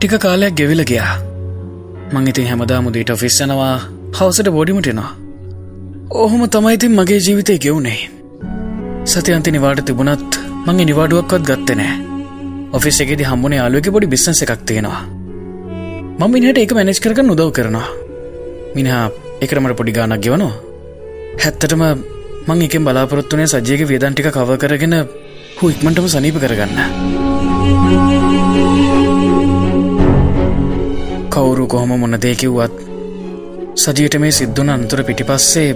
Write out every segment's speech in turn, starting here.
ටික කාලයක් ගෙවිල ගියා. මං ඉතින් හැමදා මුදීට ෆිස්සනවා හවසට බොඩිමටෙනවා ඔහොම තමයිඉතින් මගේ ජීවිතය ගෙවුණේ සති නිවාට තිබුණත් මගේ නිවාඩුවක්වත් ගත්ත නෑ ඔෆිස් එකෙදි හම්බුණේ යාලුවක පොඩි බිස්නස එකක් තියෙනවා. මම මිනිහට ඒක මැනෙජ් කරක නොදව් කරනවා. මිනිහා එකරමට පොඩි ගානක් ගෙවනවා. හැත්තටම මං එකෙන් බලාපොරොත්තුනේ සජයක වේදන්ටික කව කරගෙන හු ඉක්මටම සනීප කරගන්න. කවුරු කොහොම මොන දේකිව්වත් සජයට මේ සිද්ධුන අන්තුර පිටිපස්සේ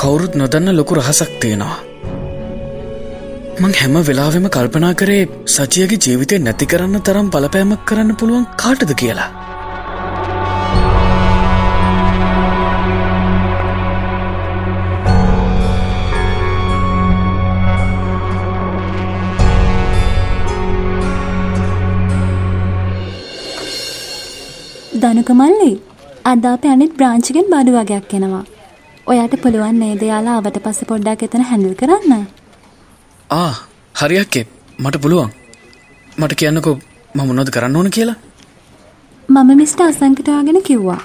කවුරුත් නොදන්න ලොකු රහසක් තියෙනවා. මං හැම වෙලාවෙම කල්පනා කරේ සජයගේ ජීවිතය නැති කරන්න තරම් බලපෑමක් කරන්න පුළුවන් කාටද කියලා. දනුකමල්ලි අද අප අනිත් බ්‍රාංචිගෙන් බඩු වගයක් එනවා. ඔයාට පුළුවන් නේද යාලා අවට පස්ස පොඩ්ඩක් එතන හැඳල් කරන්න. ආ හරියක්කේ මට පුළුවන්. මට කියන්නකෝ මම මොනවද කරන්න ඕන කියලා. මම මිස්ට අසංකටවාගෙන කිව්වා.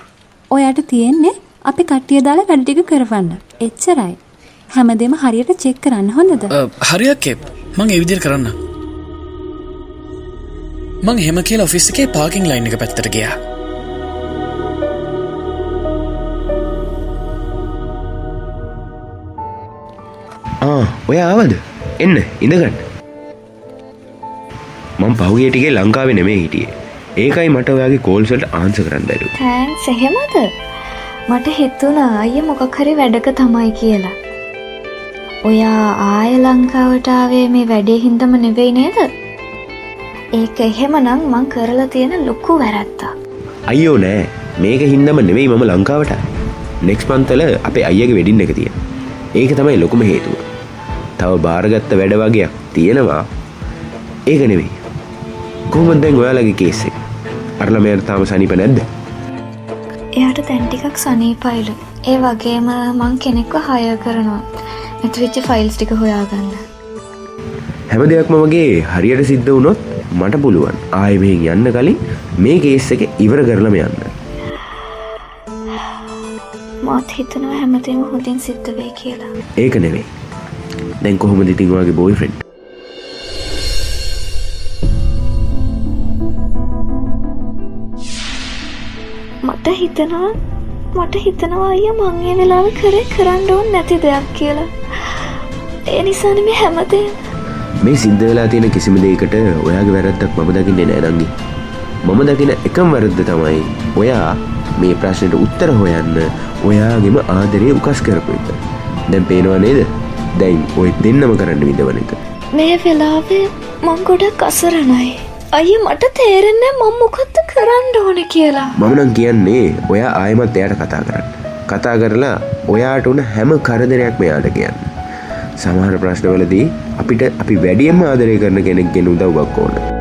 ඔයාට තියෙන්නේ අපි කට්ටිය දාලා වැඩ ටික කරවන්න. එච්චරයි. හැමදේම හරියට චෙක් කරන්න හොඳද? හරියක්කේ මං ඒ විදිහට කරන්න. මං එහෙම කියලා ඔෆිස් එකේ පාකින් ලයින් එක පැත්තට ගියා. ඔය ආවද? එන්න ඉඳගන්න. මං පහුගේටිගේ ලංකාව නෙමේ හිටියේ. ඒකයි මට ඔයාගේ කෝල්සට ආන්ස කරන්න දරු තෑන් සෙහෙමද මට හිතුන අය මොකක් හරි වැඩක තමයි කියලා. ඔයා ආය ලංකාවටාවේ මේ වැඩේ හින්දම නෙවෙයි නේද? ඒක එහෙම නම් මං කරලා තියෙන ලොක්කු වැරත්තා අයියෝ නෑ. මේක හින්දම නෙවෙයි මම ලංකාවට. නෙක්ස් පන්තල අපේ අයගේ වෙඩින්න එක තිය ඒක තමයි ලොකුම හේතුව තව භාරගත්ත වැඩ වගේයක් තියෙනවා. ඒක නෙවෙයි. කොහොමද දැන් ඔයාලගේ කේස්සේ අරළමයට තාම සනිප නැද්ද? එයාට තැන්ටිකක් සනීපයිලු ඒ වගේම මං කෙනෙක්ව හය කරනවා. ඇතිවෙච්ච ෆයිල්ස් ටික හොයාගන්න. හැම දෙයක්ම වගේ හරියට සිද්ධ වුණොත් මට පුළුවන්. ආයමෙන් යන්න කලින් මේ කේස් එක ඉවර කරලම යන්න. මාත් හිතනවා හැමතේම හොඳින් සිද්ධ වේ කියලා. ඒක නෙවෙයි දැන් කොහොම ඉතින්වාගේ බෝයි ෆෙන්් මට හිතනවා මට හිතනවා අය මංගේ වෙලාව කරේ කරන්න ඕන් නැති දෙයක් කියලා. ඒ නිසාන මේ හැමතේ මේ සිද්ධ වෙලා තියෙන කිසිම දේකට ඔයාගේ වැරද්දක් මම දකින්නේ නෑනංගි මම දකින එකම් වැරද්ද තමයි ඔයා මේ ප්‍රශ්නයට උත්තර හොයන්න ඔයාගෙම ආදරය උකස් කරපු එක. දැන් පේනවා නේද දැයින් ඔය දෙන්නම කරන්න විදවන එක. මේ වෙලාවේ මං ගොඩක් අසරණයි. අය මට තේරෙන්නේ මං මොකක්ද කරන්න ඕන කියලා. මමනං කියන්නේ ඔයා ආයමත් එයට කතා කරන්න. කතා කරලා ඔයාට උන හැම කරදරයක් මෙයාට කියන්න. සමහර ප්‍රශ්නවලදී අපිට අපි වැඩියම් ආදරය කරන කෙනෙක් ගෙන උදව්වක් ඕන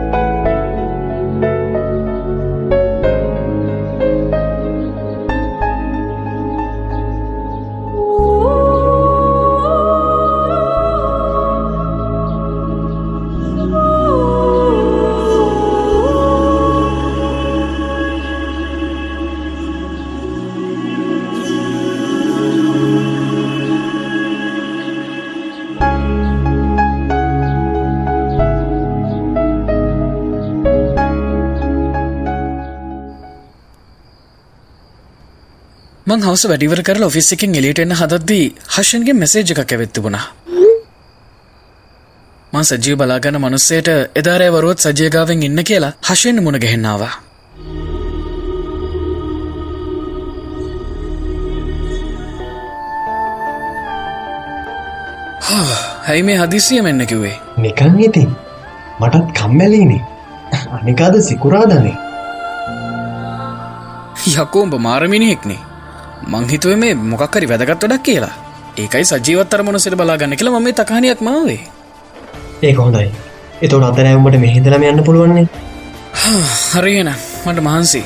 මං හවස වැඩිවර කරලා ඔෆිස් එකෙන් එලියට එන්න හදද්දී හෂන්ගේ මෙසේජ් එකක් ඇවිත් තිබුණා. මං සජීව බලාගන්න මනුස්සයට එදාරෑ වරුවත් සජයගාවෙන් ඉන්න කියලා හෂයෙන් මුණ ගැහෙන්නාවා. හැයි මේ හදිසිය මෙන්න කිව්වේ? නිකං ඉතින්. මටත් කම්මැලීනේ. අනිකාද සිකුරාදනේ. යකෝඹ මාරමිනිහෙක්නේ මංහිතුව මේ මොකක්කරි වැදගත් වඩක් කියලා. ඒකයි සජීවත්තර මොනසිට බලාගන්න කියලා මම තකානයක් මාවේ. ඒක හොඳයි. එතවට අතරෑවමට මෙහිදලම යන්න පුළුවන්නේ? හරිගෙන මට මහන්සි.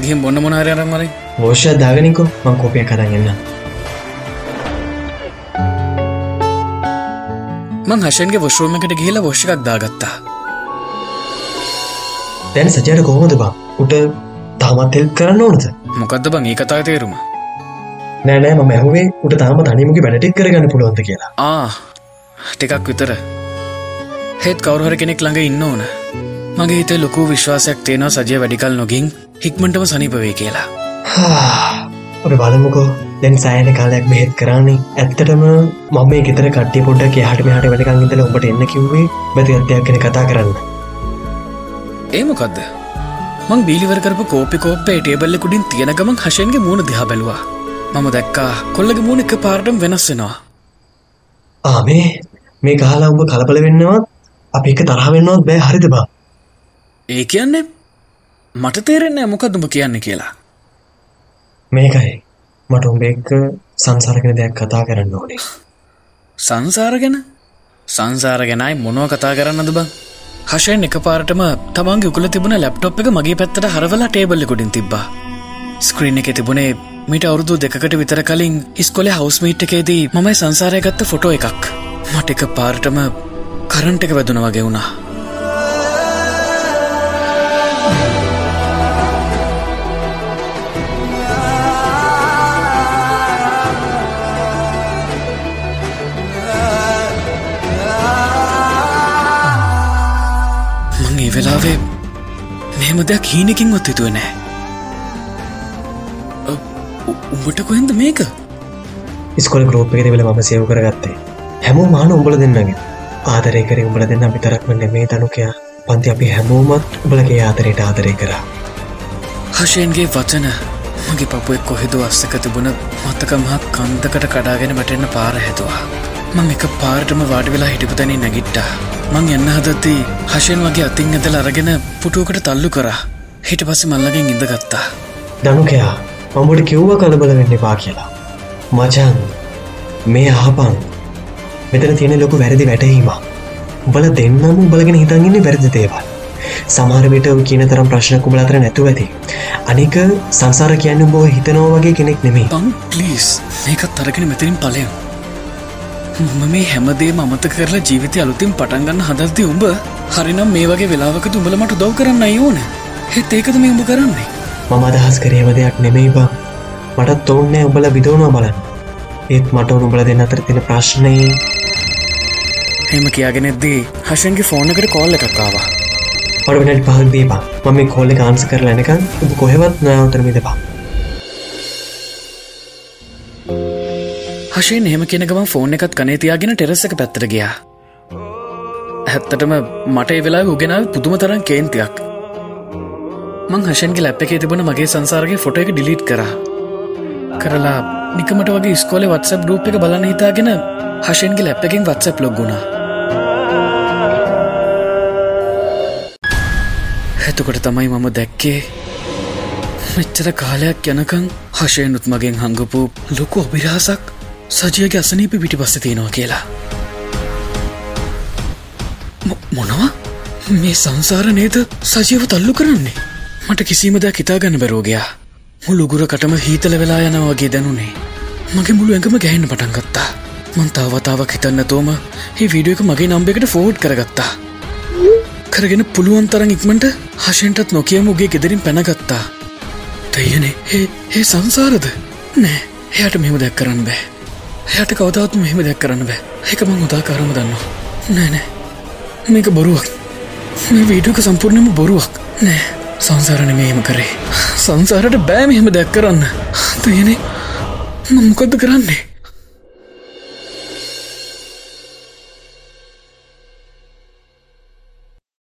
ගිහම් බොන්න මොනාරය අරම්මරයි ෝෂ්‍ය දාගනිකෝ. මං කෝපය කරගන්න මං හෂන්ගේ වොශ්‍රෝමකට ගිහිලා වෝෂ්කක් දාගත්තා. දැන් සජයට කොහොමද බා උට තාමත් හෙල්ප් කරන්න ඕනද? මොකක්ද බං? ඒ කතා තේරුම? නෑනෑ ම ඇහුවේ උට තාම තනිමුගේ වැඩටික් කරගන්න පුළුවන්ද කියලා. ආ ටිකක් විතර. හෙත් කවරුහර කෙනෙක් ළඟ ඉන්න ඕන. මගේ හිතේ ලොකු විශ්වාසයක් තියෙනවා සජය වැඩිකල් නොගින් හික්මටම සනිපවේ කියලා. අප බලමුකෝ. දැන් සෑන කාලයක් බෙහෙත් කරන්නේ ඇත්තටම මම ගෙතර කට්ටි පොඩ්ඩක් හට හට වැඩකං ඉතල ඔබට එන්න කිව්වේ බැති අත්යක් කෙන කතා කරන්න. ඒමොකක්ද මං බීලිවර කරපු කෝපි කෝප්පේ ටේබල්ල කුඩින් තියෙන ගමන් හශයන්ගේ මූුණ දිහා බැලවා. මම දැක්කා කොල්ලගේ මූුණ එක පාරටම් වෙනස් වෙනවා. ආමේ මේ කාලා උඹ කලබල වෙන්නවත් අප එක තරහවෙන්නවත් බෑ. හරිද බා? ඒ කියන්නේ මට තේරෙන්නේ මොකක් දුඹ කියන්න කියලා. මේකයි. මට උඹ එක්ක සංසාරගෙන දෙයක් කතා කරන්න ඕනේ. සංසාර ගැන? සංසාර ගැනයි මොනව කතා කරන්නද බං හශයෙන් එක පාරටම තමන්ගේ උකුල තිබුණ ලැප්ටොප් එක මගේ පැත්තට හරවලා ටේබල්ල කොඩින් තිබ්බා. ස්ක්‍රීන් එක තිබුණේ මිට අවුරුදු දෙකට විතර කලින් ඉස්කොල හවස්මීට් එකේදී මමයි සංසාරය ගත්ත ෆොටෝ එකක්. මට එක පාරටම කරන්ට එක වැදුන වගේ වුණා. දෙයක් හීනකින්වත් හිතුව නෑ උඹට කොහෙන්ද මේක? ස්කොල ගරෝප් එක වෙල ම සයව කරගත්තේ. හැමෝ මාන උඹල දෙන්නගේ. ආදරය කර උඹල දෙන්න විතරක්ම නෙමේ තනුකයා. පන්ති අපි හැමෝමත් උඹලගේ ආදරයට ආදරය කරා. හශයෙන්ගේ වචන මගේ පපුුවෙක් කොහෙදු අස්සක තිබුණ මත්තකමහක් කන්දකට කඩාගෙන වැටෙන්න පාර හැතුවා මං එක පාරටම වාඩි වෙලා හිටිපතැනින් නැගිට්ටා. මං එන්න හදත්දී හශයෙන් වගේ අතින් ඇදල අරගෙන පුටුවකට තල්ලු කරා. හිට පස්ස මල්ලගෙන් ඉඳ ගත්තා. දනුකයා මඹට කිව්ව කලබල වෙන්න පා කියලා. මචන් මේ ආපන් මෙතන තියෙන ලොකු වැරදි වැටහීම උබල දෙන්නම උබලගෙන හිතන්ගන්නේ වැරදි දේවල්. සමහරවිට කියන තරම් ප්‍රශ්න කුබල අතර නැතුව ඇති. අනික සංසාර කියන්න බෝ හිතනෝ වගේ කෙනෙක් නෙමේ පං පලිස් මේකත් අරගෙන මෙතරින් පලයම් මම මේ හැමදේ මත කරලා ජීවිතය අලුතින් පටන්ගන්න හදල්ති උඹ හරිනම් මේ වගේ වෙලාවක තුඹල මට දව් කරන්න අයෝන හෙත් ඒකද මේ උඹ කරන්නේ? මම අදහස් කරේම දෙයක් නෙමෙයි බා. මටත් ඔවුන්නේ උඹල විදෝනවා බලන්න. ඒත් මට උනුඹල දෙන්න අතර තියෙන ප්‍රශ්නයේ හෙම කියාගෙනෙද්දී හශන්ගේ ෆෝන් එකට කෝල්ල එකක්කාවා මට වෙනට පහක් දීපා මම කොල්ල කාන්ස කරලා එනකන් ඔබ කොහෙවත් නෑවතරමි දෙපා හශයෙන් එහෙම කෙනගම ෆෝන් එකත් කනේ තියාගෙන ටෙරෙස එක පැත්තට ගියා. ඇත්තටම මට ඒ වෙලා උගෙනාව පුදුම තරම් කේන්තියක්. මං හශන්ගේ ලැප් එකේ තිබුණ මගේ සංසාරගේ ෆොට එක ඩිලිට් කරා. කරලා නිකමට වගේ ස්කෝල වත්සප් ගරුප් එක බලන්න හිතාගෙන හශන්ගේ ලැප් එකින් වත්සප් ලොග්ගුණා එතකොට තමයි මම දැක්කේ මෙච්චර කාලයක් යනකං හශයනුත් මගෙන් හංගපු ලොකු අභිරහසක්. සජයගේ අසනීප පිටි පස්ස තියෙනවා කියලා. මො- මොනවා? මේ සංසාර නේද සජීව තල්ලු කරන්නේ? මට කිසිම දෙයක් හිතාගන්න බැරෝගයා මුළුගුර කටම හීතල වෙලා යන වගේ දැනුනේ. මගේ මුළු ඇඟම ගැහෙන්න පටන් ගත්තා. මං තාවතාවක් හිතන්න තෝම ඒ වීඩියෝ එක මගේ නම්බෙකට ෆෝඩ් කරගත්තා. කරගෙන පුළුවන් තරන් ඉක්මට හශෙන්ටත් නොකියම උගේ ගෙදරින් පැනගත්තා. තයනේ ඒ ඒ සංසාරද? නෑ එයට මෙම දැක් කරන්න බෑ. එයට කවදත් මෙහෙම දැක් කරන්න බෑ. එක මං උදා කරම දන්නවා නෑනෑ මේක බොරුවක්. මේ වීඩුවක සම්පූර්ණයම බොරුවක්. නෑ. සංසාරණ මෙහෙම කරේ. සංසාරට බෑ මෙහෙම දැක් කරන්න. තයනේ මං මොකක්ද කරන්නේ?